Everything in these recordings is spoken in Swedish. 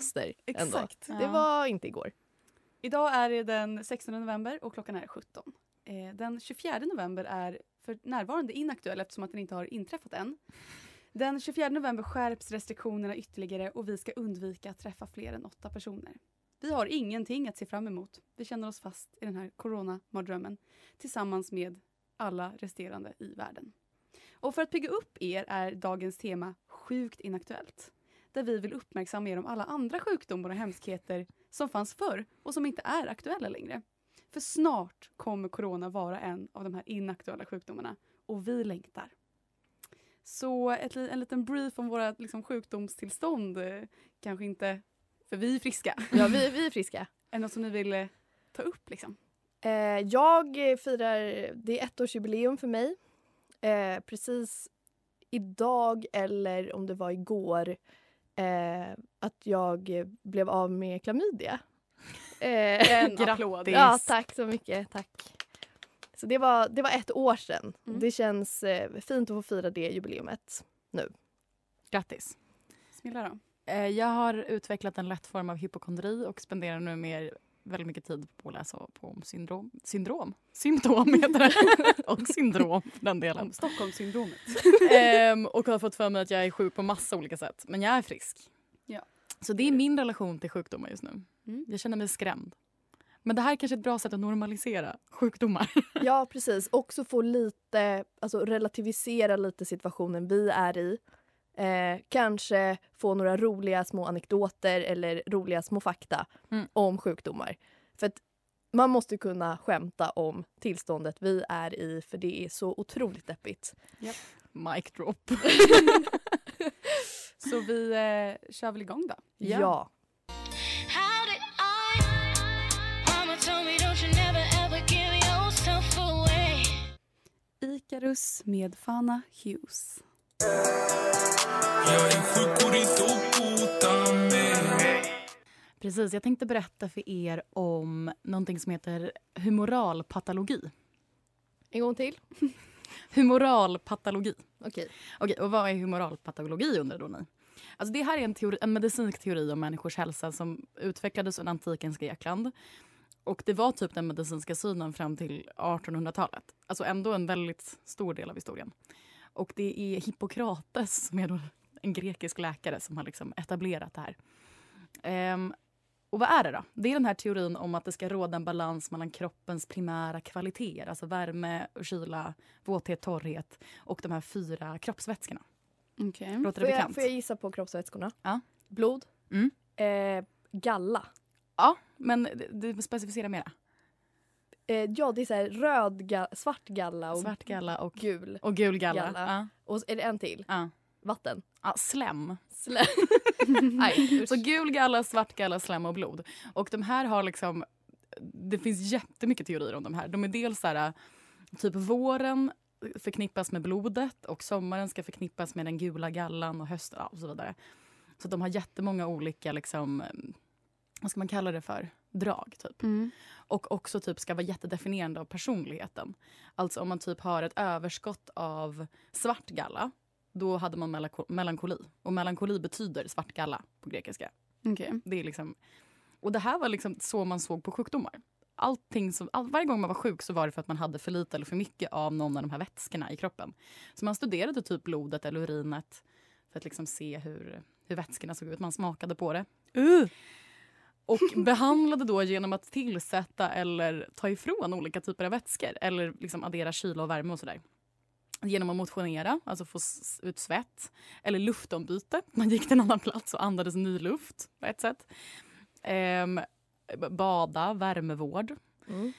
Evas vinterplåster. Ändå. Exakt. Det Ja. var inte igår. Idag är det den 16 november och klockan är 17. Eh, den 24 november är för närvarande inaktuell eftersom att den inte har inträffat än. Den 24 november skärps restriktionerna ytterligare och vi ska undvika att träffa fler än åtta personer. Vi har ingenting att se fram emot. Vi känner oss fast i den här coronamardrömmen tillsammans med alla resterande i världen. Och för att pigga upp er är dagens tema Sjukt inaktuellt. Där vi vill uppmärksamma er om alla andra sjukdomar och hemskheter som fanns förr och som inte är aktuella längre. För snart kommer corona vara en av de här inaktuella sjukdomarna och vi längtar. Så ett, en liten brief om våra liksom, sjukdomstillstånd. eh, Kanske inte, för vi är friska. Ja, vi, vi är friska. Är något som ni vill eh, ta upp? Liksom? Eh, jag firar, det är ettårsjubileum för mig. Eh, precis idag, eller om det var igår, eh, att jag blev av med klamydia. Eh, En applåd. Ja, tack så mycket. Tack. Så det var, det var ett år sedan. Mm. Det känns eh, fint att få fira det jubileumet. Grattis. Smilla då. Eh, Jag har utvecklat en lätt form av hypokondri och spenderar nu mer väldigt mycket tid på att läsa på om syndrom. Syndrom? Symptom heter det. och syndrom för den delen. Om Stockholmssyndromet. Ehm, och har fått för mig att jag är sjuk på massa olika sätt. Men jag är frisk. Ja. Så det är min relation till sjukdomar just nu. Mm. Jag känner mig skrämd. Men det här är kanske ett bra sätt att normalisera sjukdomar. Ja, precis. Också få lite, alltså relativisera lite situationen vi är i. Eh, kanske få några roliga små anekdoter eller roliga små fakta Mm. om sjukdomar. För att man måste kunna skämta om tillståndet vi är i för det är så otroligt deppigt. Mic drop. Så vi eh, kör väl igång då. Ja. How did I? Mama ever give yourself away. Icarus med Fana Hughes. Precis, jag tänkte berätta för er om någonting som heter humoralpatologi. En gång till. Humoralpatologi. Okej. Okej, och vad är humoralpatologi undrar då ni? Alltså det här är en, teori, en medicinsk teori om människors hälsa som utvecklades under antikens Grekland. Och det var typ den medicinska synen fram till 1800-talet. Alltså ändå en väldigt stor del av historien. Och det är Hippokrates som är en grekisk läkare som har liksom etablerat det här. Ehm, och vad är det då? Det är den här teorin om att det ska råda en balans mellan kroppens primära kvaliteter, alltså värme, kyla, våthet, torrhet och de här fyra kroppsvätskorna. Okej. Låter Får det jag, bekant? får jag gissa på kroppsvätskorna? Ja. Blod. Mm. Eh, galla. Ja, men du specificerar mera. Eh, ja, det är så här röd, ga- svart galla och Svart galla och, gul. och gul galla. Galla. Ja, Och är det en till? ja. vatten. Ja, slem. Slä. Nej, Så gul galla, svart galla, slem och blod. Och de här har liksom... Det finns jättemycket teorier om de här. De är dels så här, typ våren förknippas med blodet och sommaren ska förknippas med den gula gallan och hösten ja, och så vidare. Så de har jättemånga olika, liksom, vad ska man kalla det för, drag typ. Mm. Och också typ ska vara jättedefinierande av personligheten. Alltså om man typ har ett överskott av svart galla, då hade man melanko- melankoli. Och melankoli betyder svart galla på grekiska. Okej. Det är liksom, och det här var liksom så man såg på sjukdomar. Allting som, all, varje gång man var sjuk så var det för att man hade för lite eller för mycket av någon av de här vätskorna i kroppen. Så man studerade typ blodet eller urinet för att liksom se hur, hur vätskorna såg ut. Man smakade på det. Och behandlade då genom att tillsätta eller ta ifrån olika typer av vätskor eller liksom addera kyla och värme och sådär. Genom att motionera, alltså få ut svett. Eller luftombyte. Man gick till en annan plats och andades ny luft på ett sätt. Ehm, bada, värmevård. Mm.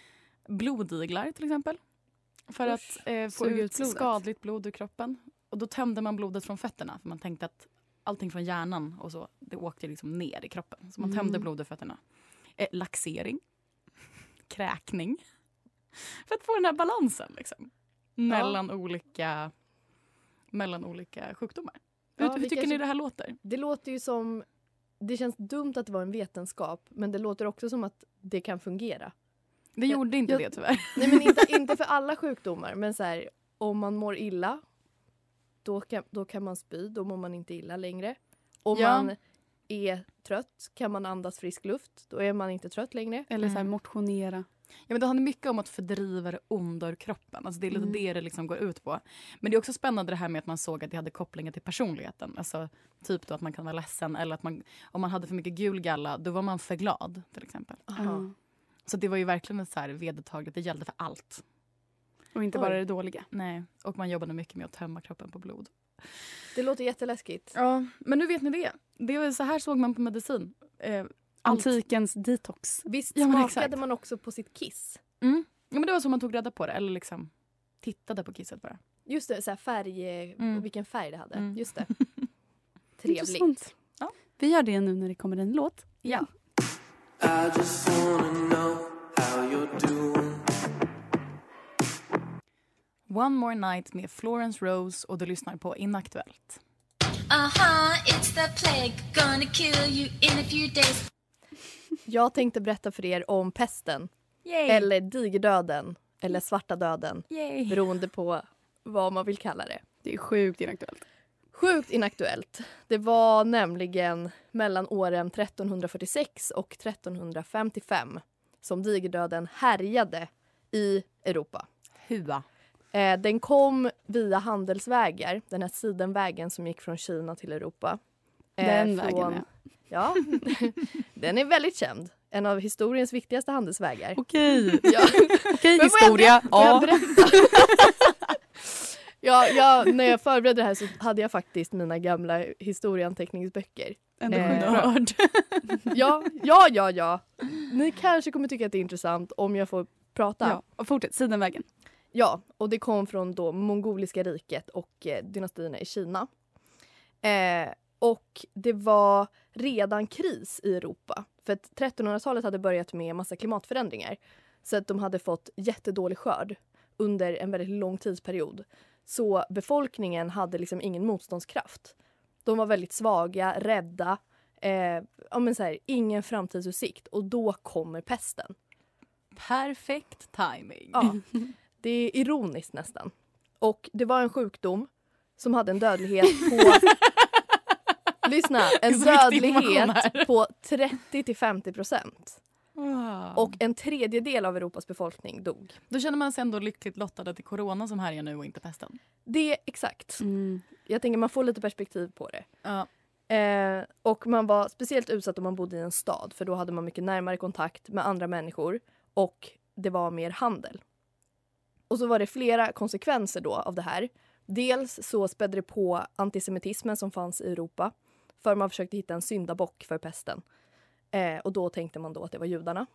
Blodiglar till exempel. För Usch, att eh, få ut blodet. skadligt blod ur kroppen. Och då tömde man blodet från fötterna för man tänkte att allting från hjärnan och så, det åkte liksom ner i kroppen. Så man tömde Mm. blod ur fötterna. Eh, laxering. Kräkning. För att få den här balansen liksom. Mellan, olika, mellan olika sjukdomar. Ja, hur hur tycker kanske- ni det här låter? Det låter ju som... Det känns dumt att det var en vetenskap, men det låter också som att det kan fungera. Det Jag- gjorde inte jag- det tyvärr. Nej, men inte, inte för alla sjukdomar, men så här, om man mår illa, då kan, då kan man spy, då mår man inte illa längre. Om Ja. man är trött kan man andas frisk luft, då är man inte trött längre. Eller så här, Mm. motionera. Ja, men det handlar mycket om att fördriva det onda ur kroppen. Alltså det är lite Mm. det det liksom går ut på. Men det är också spännande det här med att man såg att det hade kopplingar till personligheten. Alltså typ då att man kan vara ledsen eller att man, om man hade för mycket gul galla då var man för glad till exempel. Ja. Så det var ju verkligen ett så här vedertaget, det gällde för allt. Och inte Oj. bara det dåliga. Nej, och man jobbade mycket med att tömma kroppen på blod. Det låter jätteläskigt. Ja, men nu vet ni det. det var, så här såg man på medicin. Eh, allt. Antikens detox. Visst Ja, smakade exakt. man också på sitt kiss? Mm. Ja, men det var så man tog reda på det, eller liksom tittade på kisset bara. Just det, så här färg, Mm. och vilken färg det hade. Mm. Just det. Trevligt. Ja. Vi gör det nu när det kommer en låt. Ja. One More Night med Florence Rose och du lyssnar på Inaktuellt. Uh-huh, it's the plague gonna kill you in a few days. Jag tänkte berätta för er om pesten, eller digerdöden, eller svarta döden, Yay. beroende på vad man vill kalla det. Det är sjukt inaktuellt. Sjukt inaktuellt. Det var nämligen mellan åren 1346 och 1355 som digerdöden härjade i Europa. Hua. Eh, den kom via handelsvägar, den här sidenvägen som gick från Kina till Europa. Eh, Den vägen, ja. Ja, den är väldigt känd. En av historiens viktigaste handelsvägar. Okej. Ja. Okej, jag historia. jag Ja. ja, ja, när jag förberedde det här så hade jag faktiskt mina gamla historieanteckningsböcker. Ändå Eh. Nörd. Ja, ja, ja, ja. Ni kanske kommer tycka att det är intressant om jag får prata. Ja, och fortsätt. Sidenvägen. Ja, och det kom från då mongoliska riket och eh, dynastierna i Kina. Eh, och det var redan kris i Europa. För att 1300-talet hade börjat med massa klimatförändringar. Så att de hade fått jättedålig skörd under en väldigt lång tidsperiod. Så befolkningen hade liksom ingen motståndskraft. De var väldigt svaga, rädda, eh, ja, men så här, ingen framtidsutsikt. Och då kommer pesten. Perfekt timing. Ja, det är ironiskt nästan. Och det var en sjukdom som hade en dödlighet på... Lyssna, en dödlighet på 30 till 50 procent. Wow. Och en tredjedel av Europas befolkning dog. Då känner man sig ändå lyckligt lottad att det är corona som härjar nu och inte pesten. Det är exakt. Mm. Jag tänker man får lite perspektiv på det. Ja. Eh, och man var speciellt utsatt om man bodde i en stad för då hade man mycket närmare kontakt med andra människor och det var mer handel. Och så var det flera konsekvenser då av det här. Dels så spädde det på antisemitismen som fanns i Europa för man försökte hitta en syndabock för pesten. Eh, och då tänkte man då att det var judarna.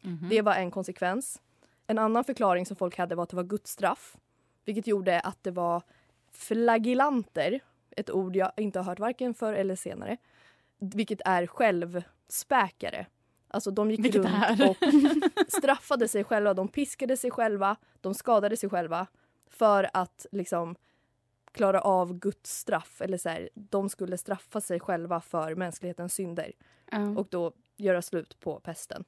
Mhm. Det var en konsekvens. En annan förklaring som folk hade var att det var Guds straff. Vilket gjorde att det var flagellanter, ett ord jag inte har hört varken förr eller senare. Vilket är självspäkare. Alltså de gick Vilket runt är? och straffade sig själva. De piskade sig själva, de skadade sig själva för att liksom klara av Guds straff. Eller så här, de skulle straffa sig själva för mänsklighetens synder Ja. och då göra slut på pesten.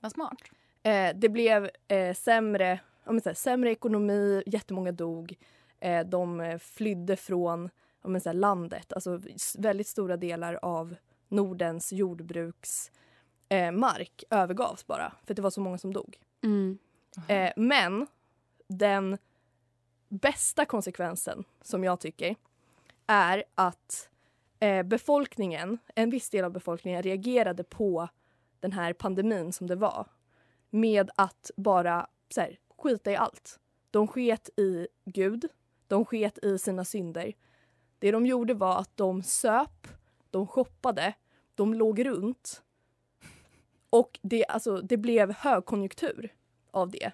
Vad smart. Eh, det blev eh, sämre, men så här, sämre ekonomi, jättemånga dog. Eh, de eh, flydde från men så här, landet. Alltså väldigt stora delar av Nordens jordbruksmark eh, mark övergavs bara för att det var så många som dog. Mm. Eh, men den bästa konsekvensen som jag tycker är att eh, befolkningen, en viss del av befolkningen reagerade på den här pandemin som det var med att bara så här, skita i allt. De sket i Gud, de sket i sina synder. Det de gjorde var att de söp, de shoppade, de låg runt och det, alltså, det blev högkonjunktur av det.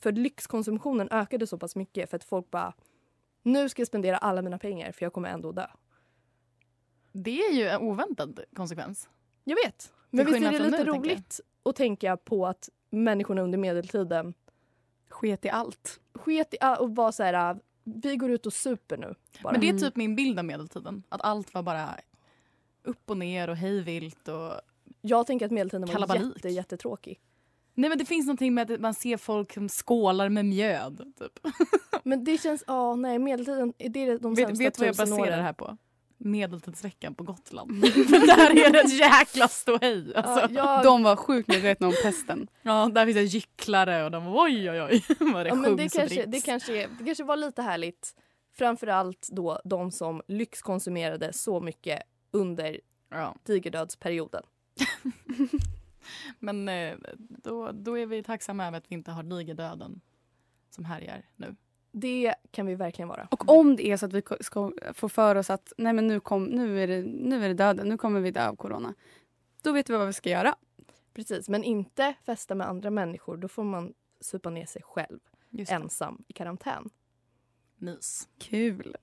För lyxkonsumtionen ökade så pass mycket för att folk bara nu ska jag spendera alla mina pengar för jag kommer ändå dö. Det är ju en oväntad konsekvens. Jag vet. Men visst är det lite nu, roligt att tänka på att människorna under medeltiden Sket i allt. sket i och var så här, vi går ut och super nu. Bara. Men det är Mm. typ min bild av medeltiden. Att allt var bara upp och ner och hejvilt. Och... Jag tänker att medeltiden var Kalabalik. jätte, jättetråkig. Nej men det finns någonting med att man ser folk som skålar med mjöd. Typ. Men det känns, ja nej medeltiden, det är de Vet, sämsta vet du vad jag tusen baserar åren. det här på? Medeltidsveckan på Gotland. För där är det ett jäkla ståhej. Alltså. Ja, jag, De var sjukt medvetna om pesten. Ja, där finns det gycklare och de var oj oj oj vad det ja, men det, och kanske, det, dricks. kanske är, det kanske var lite härligt. Framförallt då de som lyxkonsumerade så mycket under Ja. digerdödsperioden. Men eh, då, då är vi tacksamma över att vi inte har digerdöden som härjar nu. Det kan vi verkligen vara. Och om det är så att vi ska få för oss att nej men nu, kom, nu, är det, nu är det döden, nu kommer vi dö av corona. Då vet vi vad vi ska göra. Precis, men inte festa med andra människor. Då får man supa ner sig själv ensam i karantän. Mys. Kul.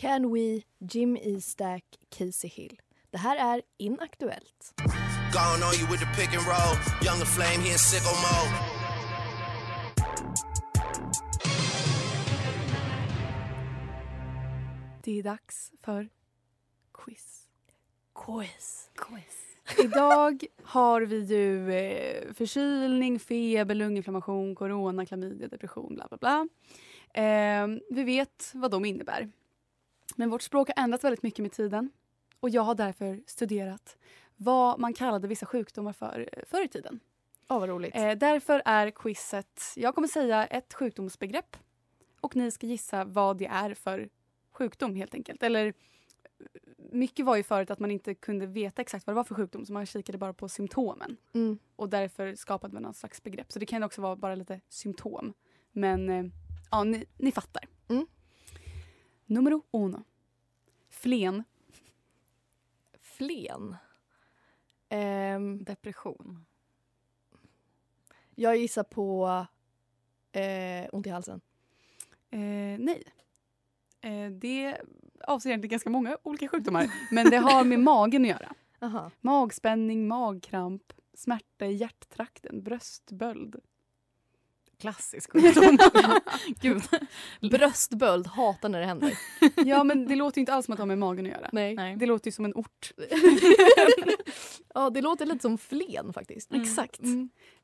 Can We, Jim Eastack, Casey Hill. Det här är Inaktuellt. Gone on you with the pick and roll. Younger flame, he in sicko mode. Det är dags för quiz. Quiz. Idag har vi ju eh, förkylning, feber, lunginflammation, corona, klamydia, depression, bla bla bla. Eh, vi vet vad de innebär. Men vårt språk har ändrats väldigt mycket med tiden. Och jag har därför studerat vad man kallade vissa sjukdomar för eh, förr i tiden. Ja, vad roligt. Eh, därför är quizet, jag kommer säga ett sjukdomsbegrepp och ni ska gissa vad det är för sjukdom helt enkelt. Eller mycket var ju förut att man inte kunde veta exakt vad det var för sjukdom så man kikade bara på symptomen Mm. och därför skapade man någon slags begrepp. Så det kan också vara bara lite symptom. Men eh, ja, ni, ni fattar. Mm. Numero uno. Flen. Flen. Ehm, Depression. jag gissar på eh, ont i halsen. Eh, nej. Eh, det avser egentligen ganska många olika sjukdomar. men det har med magen att göra. Aha. Magspänning, magkramp, smärta i hjärttrakten, bröstböld. Klassisk sjukdom. Gud. Bröstböld, hatar när det händer. Ja men det låter ju inte alls som att det har med magen att göra. Nej. Nej. Det låter ju som en ort. ja, det låter lite som Flen faktiskt. Exakt.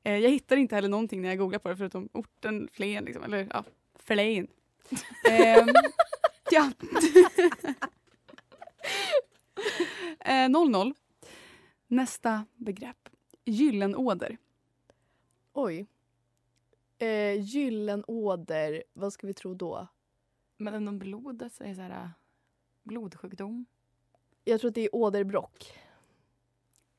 Eh, jag hittar inte heller någonting när jag googlar på det förutom orten Flen. Liksom, eller ja, Flen. Ehm, ja. eh, 00. Nästa begrepp. Gyllenåder. Oj. Eh, gyllenåder, vad ska vi tro då? Men inom blodet så är så här, äh, blodsjukdom. Jag tror att det är åderbråck.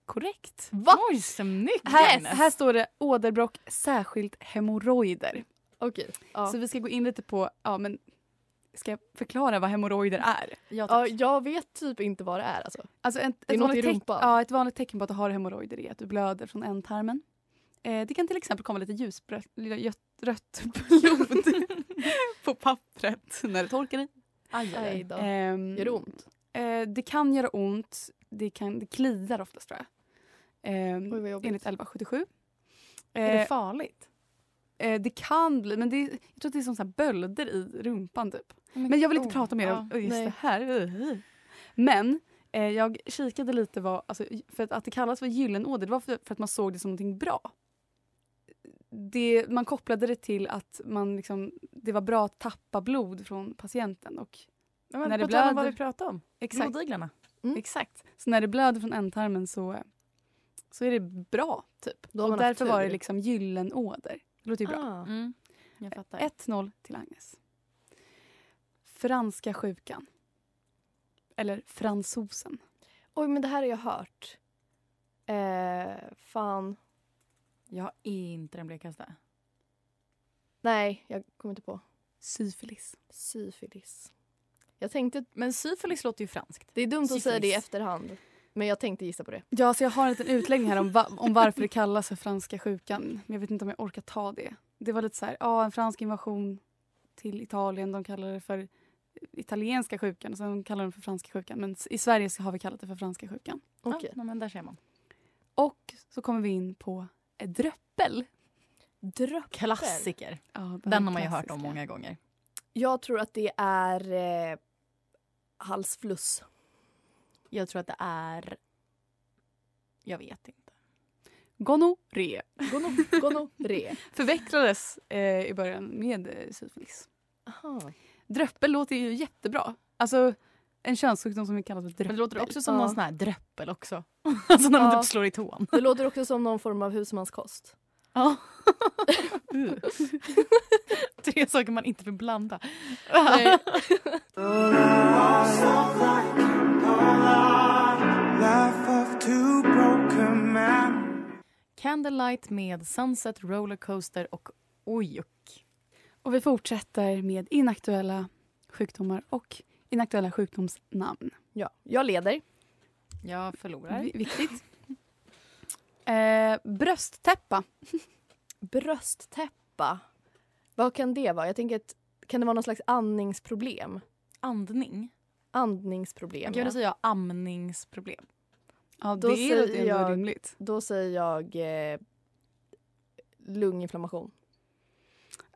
Korrekt. Va? Oj, snyggt Här, här står det åderbråck, särskilt hemorrojder. Okej. Ja. Så vi ska gå in lite på, ja men ska jag förklara vad hemorrojder är? Ja, ja, jag vet typ inte vad det är alltså. Alltså ett, Det är ett, något vanligt i rumpan. ja, ett vanligt tecken på att du har hemorrojder är att du blöder från ändtarmen. Eh, det kan till exempel komma lite ljusrött rött blod på pappret när det torkar i. Aj, aj, Aj då. Ehm, Gör det ont? Eh, det kan göra ont. Det, kan, det kliar oftast tror jag. Ehm, Oj, vad jobbigt. enligt 1177. Är det Eh, farligt? eh, det kan bli, men det, jag tror att det är som så här bölder i rumpan typ. Men, Men jag vill inte oh, prata mer ja. om just nej. det här. Men eh, jag kikade lite vad, alltså, för att, att det kallas för gyllenåder det var för, för att man såg det som någonting bra. Det, man kopplade det till att man liksom, det var bra att tappa blod från patienten. Och Ja, men när det om vad blöder- vi pratade om. exakt, Blodiglarna. Mm. exakt. Så när det blöder från ändtarmen så, så är det bra. typ. Och därför var det liksom gyllenåder. Det låter ju bra. Ah. Mm. Jag fattar. 1-0 till Agnes. Franska sjukan. Eller fransosen. Oj, men det här har jag hört. Eh, fan. Jag har inte den blekaste. Nej, jag kommer inte på. Syfilis. Syfilis. Jag tänkte, Men syfilis låter ju franskt. det är dumt att säga det i Syfilis. efterhand. Men jag tänkte gissa på det. Ja, så jag har en liten utläggning här om, va- om varför det kallas för franska sjukan. Men jag vet inte om jag orkar ta det. Det var lite så här, ja en fransk invasion till Italien. De kallar det för italienska sjukan och sen kallar de det för franska sjukan. Men i Sverige har vi kallat det för franska sjukan. Okej. Ja, men där ser man. Och så kommer vi in på dröppel. Dröppel. Klassiker. Ja, Den har man ju hört om många gånger. Jag tror att det är eh, halsfluss. Jag tror att det är... Jag vet inte. Gonorré. Gono- Gonorré. Förväxlades eh, i början med eh, syfilis. Dröppel låter ju jättebra. Alltså en könssjukdom som vi kallar för dröppel. Men det låter också som Ja. någon sån här dröppel också. alltså när man Ja. typ slår i tån. Det låter också som någon form av husmanskost. Ja. Tre saker man inte vill blanda. Nej. Candlelight med Sunset Rollercoaster och Ojuk. Och vi fortsätter med inaktuella sjukdomar och inaktuella sjukdomsnamn. Ja, jag leder. Jag förlorar. Vi- Viktigt. Eh, brösttäppa. Brösttäppa. Vad kan det vara? Jag tänker att kan det vara någon slags andningsproblem? Andning. Andningsproblem, Jag kan ja. väl säga amningsproblem. Ja, Då det är säger ändå jag- rimligt. Då säger jag eh, lunginflammation.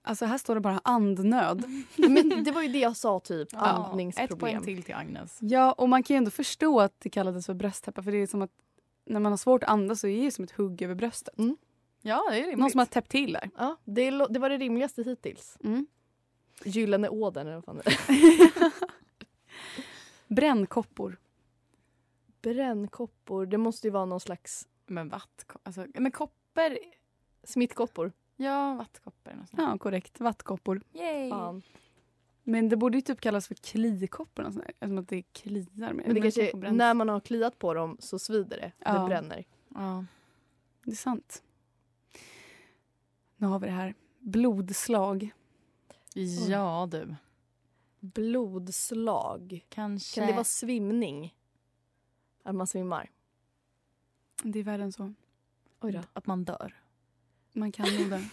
Alltså här står det bara andnöd. Men det var ju det jag sa typ, Ja, Ett poäng andningsproblem. till till Agnes. Ja, och man kan ju ändå förstå att det kallades för brösttäppa för det är som att när man har svårt att andas så är det som ett hugg över bröstet. Ja, det är rimligt. Någon som har täppt till där. Ja, det, det var det rimligaste hittills. Mm. Gyllene ådern eller vad fan det är. Brännkoppor. Brännkoppor, det måste ju vara någon slags Men vatt... Alltså, men koppor... smittkoppor. Ja, vattkoppor. och sånt. Ja, korrekt. Vattkoppor. Yay. Fan. Men det borde ju typ kallas för klikoppor. och sånt där, Eftersom att det kliar. Men det kanske, när man har kliat på dem så svider det. Ja. Det bränner. Ja. Det är sant. Nu har vi det här. Blodslag. ja, du. Blodslag. Kanske... Kan det vara svimning? Att man svimmar? Det är värre än så. Oj då. Att man dör. Man kan nog det.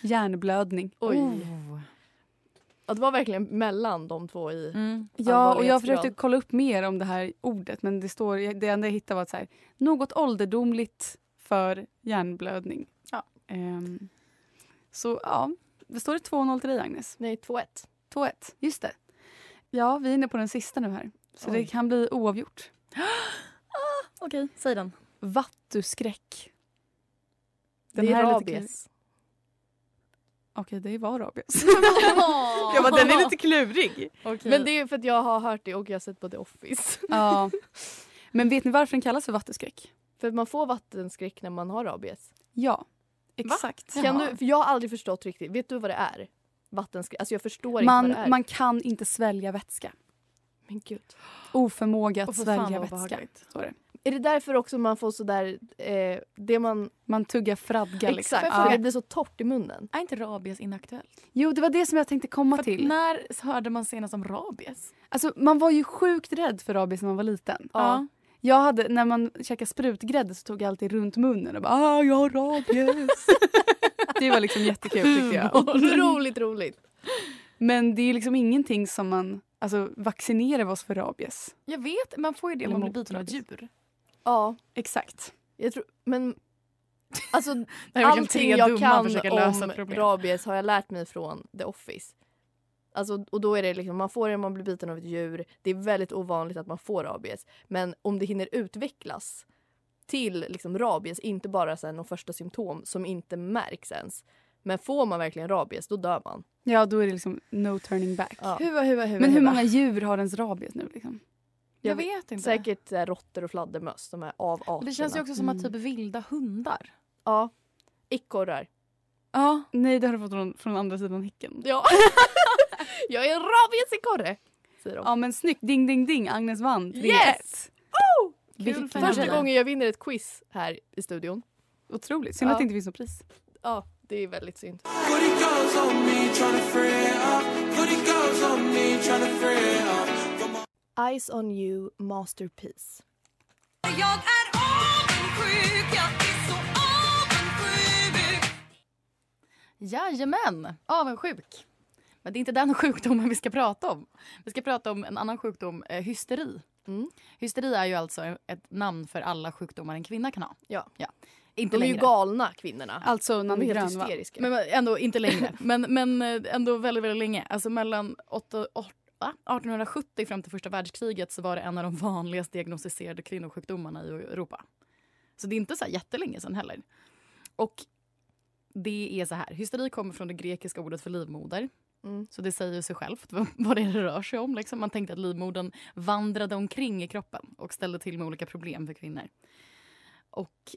Hjärnblödning. Oj. Oh. Ja, det var verkligen mellan de två i... Mm. Ja, och jag försökte kolla upp mer om det här ordet men det, står, det enda jag hittade var att så här, något ålderdomligt för hjärnblödning. Ja. Ehm, så ja, det står det 2-0 till dig Agnes. Nej, 2-1. 2-1, just det. Ja, vi är inne på den sista nu här. Så Oj. det kan bli oavgjort. Okej, säg den. Vattuskräck. Den det är rabies. Okej, det var rabies. jag bara, den är lite klurig. Men det är för att jag har hört det och jag har sett på The Office. Ja. Men vet ni varför den kallas för vattuskräck? för man får vattenskräck när man har rabies. Ja, exakt. Kan du, för jag har aldrig förstått riktigt. Vet du vad det är? Vattenskräck. Alltså jag förstår inte Man, vad det är. man kan inte svälja vätska. Men gud. Oförmåga att svälja vätska. Så är det. Är det därför också man får sådär, eh, det man... Man tuggar fradga. Liksom. Exakt, Ja. det blir så torrt i munnen. Är inte rabies inaktuellt? Jo, det var det som jag tänkte komma För till. när hörde man senast om rabies? Alltså, man var ju sjukt rädd för rabies när man var liten. Ja. Jag hade, när man käkade sprutgrädde så tog jag alltid runt munnen och bara ah, jag har rabies. det var liksom jättekul tyckte jag. Otroligt roligt. Men det är liksom ingenting som man alltså, vaccinerar oss för rabies. Jag vet, man får ju det om man blir biten av djur. Ja, Exakt. jag tror, men alltså allting jag kan försöker lösa om rabies har jag lärt mig från The Office. Alltså, och då är det liksom, man får det man blir biten av ett djur. Det är väldigt ovanligt att man får rabies. Men om det hinner utvecklas till liksom rabies, inte bara sen de första symptom som inte märks ens. Men får man verkligen rabies, då dör man. Ja, då är det liksom no turning back. Ja. Huva, huva, huva, Men hur huva. många djur har ens rabies nu? Liksom? Jag vet inte. Säkert eh, råttor och fladdermöss, de här avarterna. Det känns ju också som att Mm. typ vilda hundar. Ja. Ekorrar. Ja. Nej, det har du fått från, från andra sidan hicken. Ja. jag är en rabiesekorre, säger de. Ja, men snyggt. Ding, ding, ding. Agnes vann. 3-1. Yes! Oh! Vilken Första grej. gången jag vinner ett quiz här i studion. Otroligt. Synd Ja. att det inte finns något pris. Ja, det är väldigt synd. Goody girls on me tryna free up. Goody girls on Eyes on you, masterpiece. Jag är avundsjuk, jag är så avundsjuk Jajamän, avundsjuk. Men det är inte den sjukdomen vi ska prata om. Vi ska prata om en annan sjukdom, eh, hysteri. Mm. Hysteri är ju alltså ett namn för alla sjukdomar en kvinna kan ha. Ja. ja. Inte De är ju längre. galna, kvinnorna. Alltså De är helt hysteriska. Men men ändå inte längre. men, men eh, ändå väldigt, väldigt länge. Alltså mellan åtta- åt- va? 1870 fram till första världskriget så var det en av de vanligast diagnostiserade kvinnosjukdomarna i Europa. Så det är inte så jättelänge sedan heller. Och det är så här, hysteri kommer från det grekiska ordet för livmoder. Mm. Så det säger sig självt vad det rör sig om. Liksom. Man tänkte att livmodern vandrade omkring i kroppen och ställde till med olika problem för kvinnor. Och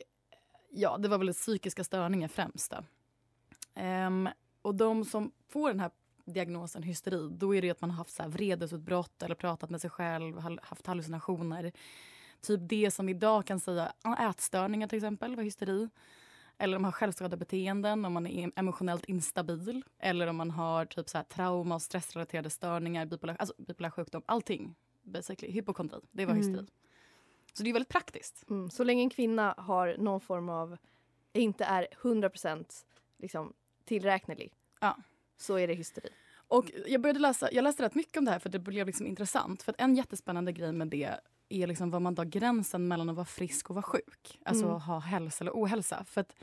ja, det var väl psykiska störningar främst. Ehm, och de som får den här diagnosen hysteri, då är det att man har haft så här vredesutbrott eller pratat med sig själv, haft hallucinationer. Typ det som idag kan säga ätstörningar till exempel var hysteri. Eller om man har självskadebeteenden, om man är emotionellt instabil. Eller om man har typ så här trauma och stressrelaterade störningar, bipolär, alltså bipolär sjukdom. Allting basically. Hypokondri, det var Mm. hysteri. Så det är väldigt praktiskt. Mm. Så länge en kvinna har någon form av, inte är 100% liksom, tillräknelig, Ja. Så är det hysteri. Och jag började läsa, jag läste rätt mycket om det här för det blev liksom intressant. För en jättespännande grej med det är liksom var man drar gränsen mellan att vara frisk och vara sjuk. Alltså Mm. ha hälsa eller ohälsa. För att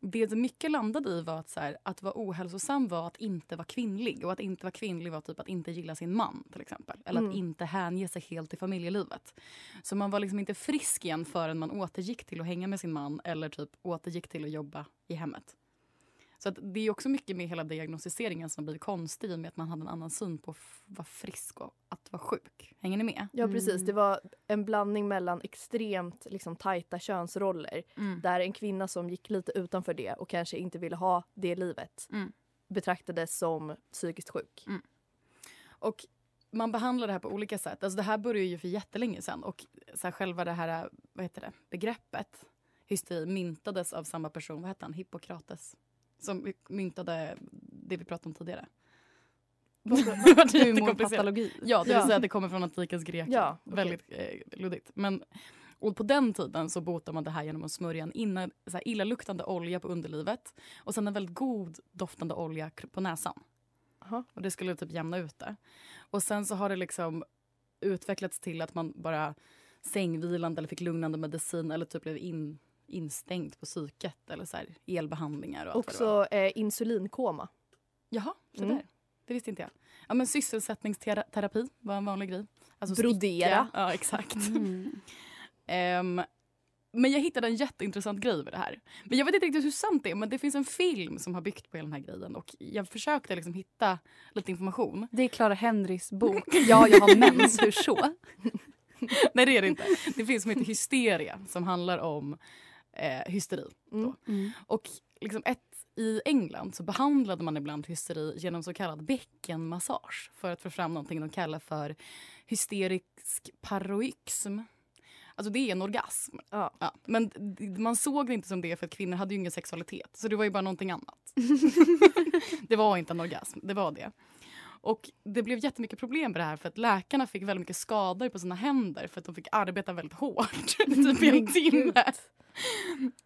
det mycket landade i var att, så här, att vara ohälsosam var att inte vara kvinnlig. Och att inte vara kvinnlig var typ att inte gilla sin man till exempel. Eller Mm. att inte hänge sig helt till familjelivet. Så man var liksom inte frisk igen förrän man återgick till att hänga med sin man eller typ återgick till att jobba i hemmet. Så att det är också mycket med hela diagnostiseringen som blir konstig i och med att man hade en annan syn på att vara frisk och att vara sjuk. Hänger ni med? Ja precis, Mm. det var en blandning mellan extremt liksom, tajta könsroller där en kvinna som gick lite utanför det och kanske inte ville ha det livet Mm. betraktades som psykiskt sjuk. Och man behandlar det här på olika sätt. Alltså det här började ju för jättelänge sedan och så här, själva det här vad heter det, begreppet hysteri myntades av samma person, vad hette han, Hippokrates, som myntade det vi pratade om tidigare. Humorpatologi. Ja, det vill säga att det kommer från antikens Grekland. Ja, okej. Väldigt eh, luddigt. Men, och på den tiden så botar man det här genom att smörja en inna, så här, illaluktande olja på underlivet och sen en väldigt god doftande olja på näsan. Aha. Och det skulle typ jämna ut det. Och sen så har det liksom utvecklats till att man bara sängvilande eller fick lugnande medicin eller typ blev in, instängd på psyket eller så här, elbehandlingar och. Också eh, insulinkoma. Jaha, så Mm. där. Det visste inte jag. Ja, men sysselsättningsterapi var en vanlig grej. Alltså Brodera. sticka. Ja, exakt. Mm. Ehm, men jag hittade en jätteintressant grej med det här. Men jag vet inte riktigt hur sant det är, men det finns en film som har byggt på hela den här grejen och jag försökte liksom hitta lite information. Det är Clara Henrys bok Ja, jag har mens, hur så? Nej, det är det inte. Det finns som heter Hysteria som handlar om eh, hysteri. Mm. Mm. Och liksom ett, i England så behandlade man ibland hysteri genom så kallad bäckenmassage för att få fram någonting de kallar för hysterisk paroxysm. Alltså det är en orgasm. Ja. Ja, men man såg det inte som det för att kvinnor hade ju ingen sexualitet. Så det var ju bara någonting annat. det var inte en orgasm, det var det. Och det blev jättemycket problem med det här för att läkarna fick väldigt mycket skador på sina händer för att de fick arbeta väldigt hårt, typ i en timme.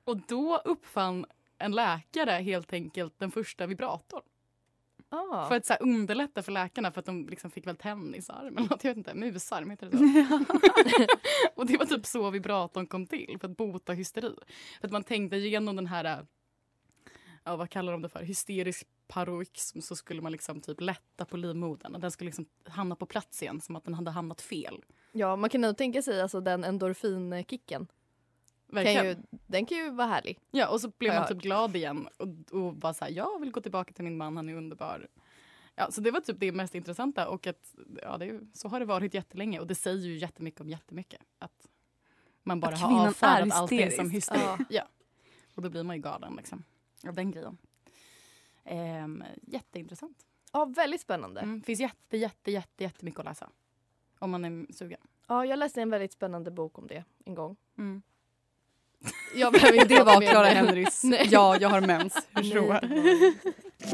Och då uppfann en läkare helt enkelt den första vibratorn. Ah. För att så här, underlätta för läkarna för att de liksom fick väl tennisarm eller något, jag vet inte, musarm heter det så? och det var typ så vibratorn kom till, för att bota hysteri. För att man tänkte igenom den här, äh, ja vad kallar de det för, hysterisk paroxysm så skulle man liksom typ lätta på livmodern den skulle liksom hamna på plats igen som att den hade hamnat fel. Ja, man kan nog tänka sig alltså den endorfinkicken. Kan ju, den kan ju vara härlig. Ja, och så blev jag man typ glad igen och, och bara så här, jag vill gå tillbaka till min man, han är underbar. Ja, så det var typ det mest intressanta och att ja, det så har det varit jättelänge och det säger ju jättemycket om jättemycket. Att man bara Att har avfärdat allting som hysteri. Ja. Ja. Och då blir man ju galen liksom, av den grejen. Ehm, jätteintressant. Ja, väldigt spännande. Mm, finns jätte, jätte, jätte, jättemycket att läsa. Om man är sugen. Ja, jag läste en väldigt spännande bok om det en gång. Mm. Jag behöver inte Det var Clara det. Henrys. Ja, jag har mens. Hur det var-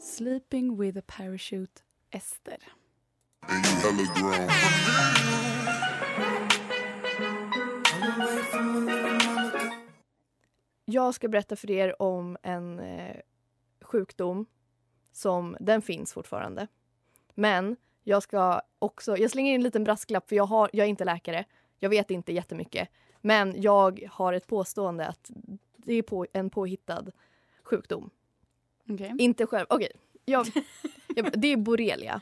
Sleeping with a parachute Ester. Jag ska berätta för er om en eh, sjukdom som den finns fortfarande. Men jag ska också, jag slänger in en liten brasklapp för jag, har, jag är inte läkare. Jag vet inte jättemycket. Men jag har ett påstående att det är på, en påhittad sjukdom. Okej. Inte själv, okej. Jag, jag, det är borrelia.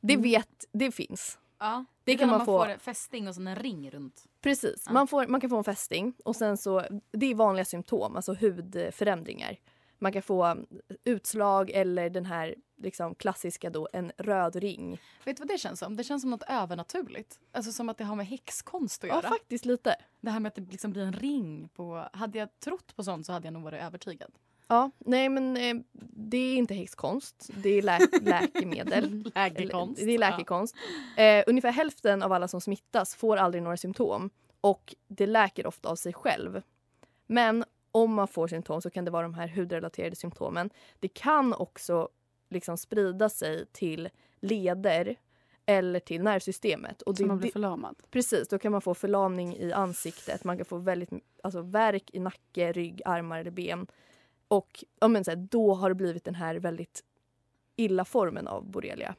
Det Mm. vet, det finns. Ja, Det det kan man man få- fästing och sen en ring runt. Precis. Ja. Man, får, man kan få en fästing och sen så, det är vanliga symptom, alltså hudförändringar. Man kan få um, utslag eller den här liksom, klassiska då, en röd ring. Vet du vad det känns som? Det känns som något övernaturligt. Alltså som att det har med häxkonst att Ja, göra. faktiskt lite. det här med att det liksom blir en ring på... Hade jag trott på sånt så hade jag nog varit övertygad. Ja, nej men eh, det är inte häxkonst, det är lä läkemedel. Läkekonst. Det är läkekonst. Eh, ungefär hälften av alla som smittas får aldrig några symptom och det läker ofta av sig själv. Men om man får symptom så kan det vara de här hudrelaterade symptomen. Det kan också liksom sprida sig till leder eller till nervsystemet. Och Så det, man blir förlamad. precis, då kan man få förlamning i ansiktet, man kan få väldigt alltså, värk i nacke, rygg, armar eller ben. Och ja, men, så här, då har det blivit den här väldigt illa formen av borrelia.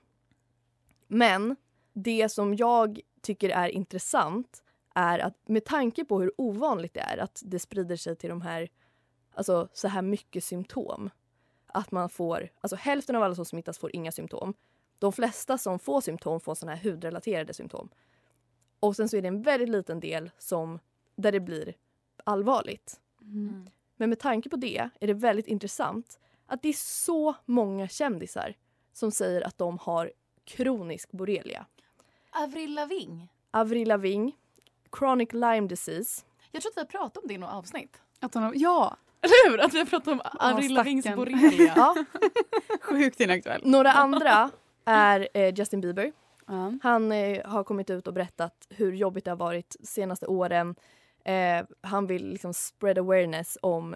Men det som jag tycker är intressant är att med tanke på hur ovanligt det är att det sprider sig till de här, alltså så här mycket symptom. Att man får, alltså hälften av alla som smittas får inga symptom. De flesta som får symptom får såna här hudrelaterade symptom. Och sen så är det en väldigt liten del som, där det blir allvarligt. Mm. Men med tanke på det är det väldigt intressant att det är så många kändisar som säger att de har kronisk borrelia. Avril Lavigne. Avril Lavigne, chronic Lyme disease. Jag tror att vi har pratat om det i något avsnitt. Att hon har, ja, Eller hur? Att vi har pratat om Avril Lavignes borrelia. Ja, sjukt inaktuell. några andra är eh, Justin Bieber. Ja. Han eh, har kommit ut och berättat hur jobbigt det har varit senaste åren. Eh, han vill liksom spread awareness om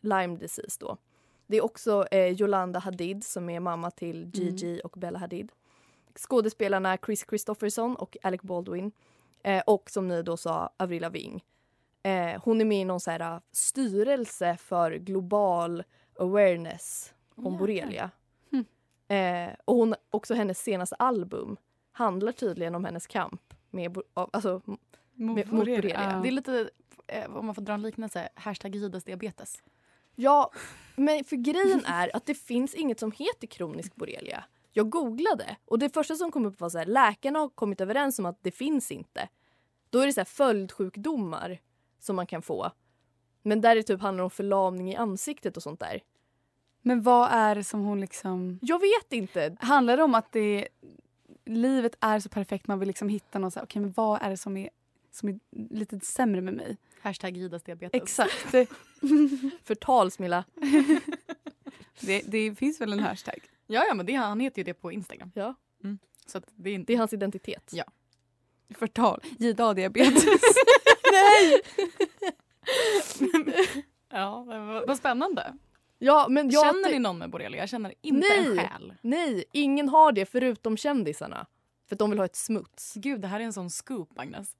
Lyme disease då. Det är också eh, Yolanda Hadid som är mamma till Gigi och Bella Hadid. Skådespelarna Chris Christopherson och Alec Baldwin. Eh, och som ni då sa, Avril Lavigne. Eh, hon är med i någon så här, uh, styrelse för global awareness om borrelia. Hm. Eh, och hon, också hennes senaste album handlar tydligen om hennes kamp med, alltså, Mot Med- mot borrelia. Ja. Det är lite, eh, om man får dra en liknelse, hashtag Gidas diabetes. Ja, men för grejen är att det finns inget som heter kronisk borrelia. Jag googlade och det första som kom upp var så här, läkarna har kommit överens om att det finns inte. Då är det så här följdsjukdomar som man kan få. Men där det typ handlar om förlamning i ansiktet och sånt där. Men vad är det som hon liksom... Jag vet inte. Handlar det om att det, livet är så perfekt man vill liksom hitta någon så här, okej men vad är det som är, som är lite sämre med mig? Hashtag Gidas diabetes. Exakt. Förtal Smilla. det, det finns väl en hashtag? Ja, ja men det, han heter ju det på Instagram. Ja. Så att det är inte... Det är hans identitet. Ja. Förtal. Gida diabetes. Ja, men vad, spännande. Ja, men jag Känner ni någon med borrelia? Jag känner inte Nej. en själ. Nej, ingen har det förutom kändisarna. För att de vill ha ett smuts. Gud, det här är en sån scoop, Agnes.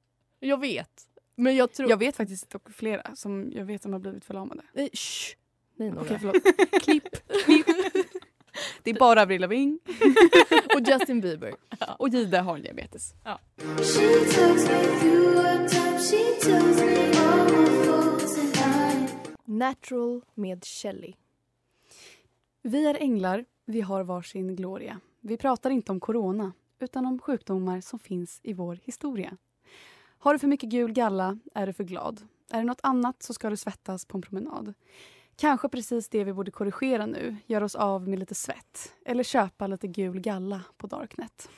Jag vet. Men jag tror... Jag vet faktiskt dock flera som jag vet som har blivit förlamade. Nej, shh. Nej. Okej, förlåt. Klipp. Klipp. Det är bara Avril Lavigne. Och Justin Bieber. Och Gide har diabetes. Ja. Natural med Shelly. Vi är änglar, vi har varsin gloria. Vi pratar inte om corona, utan om sjukdomar som finns i vår historia. Har du för mycket gul galla är du för glad. Är det något annat så ska du svettas på en promenad. Kanske precis det vi borde korrigera nu, göra oss av med lite svett. Eller köpa lite gul galla på Darknet.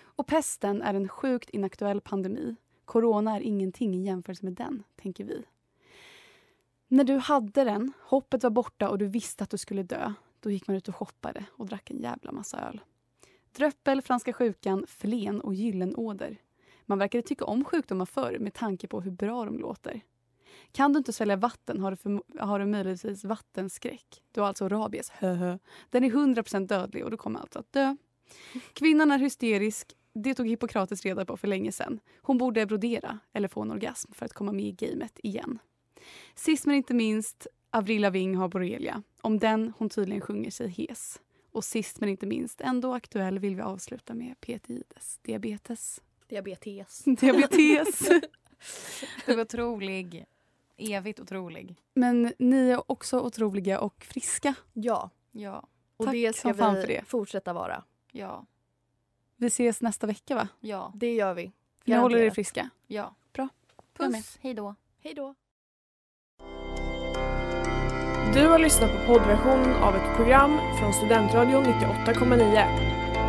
Och pesten är en sjukt inaktuell pandemi. Corona är ingenting i jämförelse med den, tänker vi. När du hade den, hoppet var borta och du visste att du skulle dö, då gick man ut och shoppade och drack en jävla massa öl. Dröppel, franska sjukan, flen och gyllenåder. Man verkade tycka om sjukdomar förr med tanke på hur bra de låter. Kan du inte svälja vatten har du, för, har du möjligtvis vattenskräck. Du har alltså rabies. Höhö. Den är 100% dödlig och du kommer alltså att dö. Kvinnan är hysterisk. Det tog Hippokrates reda på för länge sedan. Hon borde brodera eller få en orgasm för att komma med i gamet igen. Sist men inte minst, Avril Lavigne har borrelia. Om den hon tydligen sjunger sig hes. Och sist men inte minst, ändå aktuell vill vi avsluta med PTIdes, diabetes. Diabetes. Diabetes. Du är otrolig. Evigt otrolig. Men ni är också otroliga och friska. Ja, Ja. och Tack det ska vi för det. fortsätta vara. Ja. Vi ses nästa vecka va? Ja. Det gör vi. Ni håller er friska. Ja. Bra. Puss. Hej då. Hej då. Du har lyssnat på poddversion av ett program från Studentradion 98,9.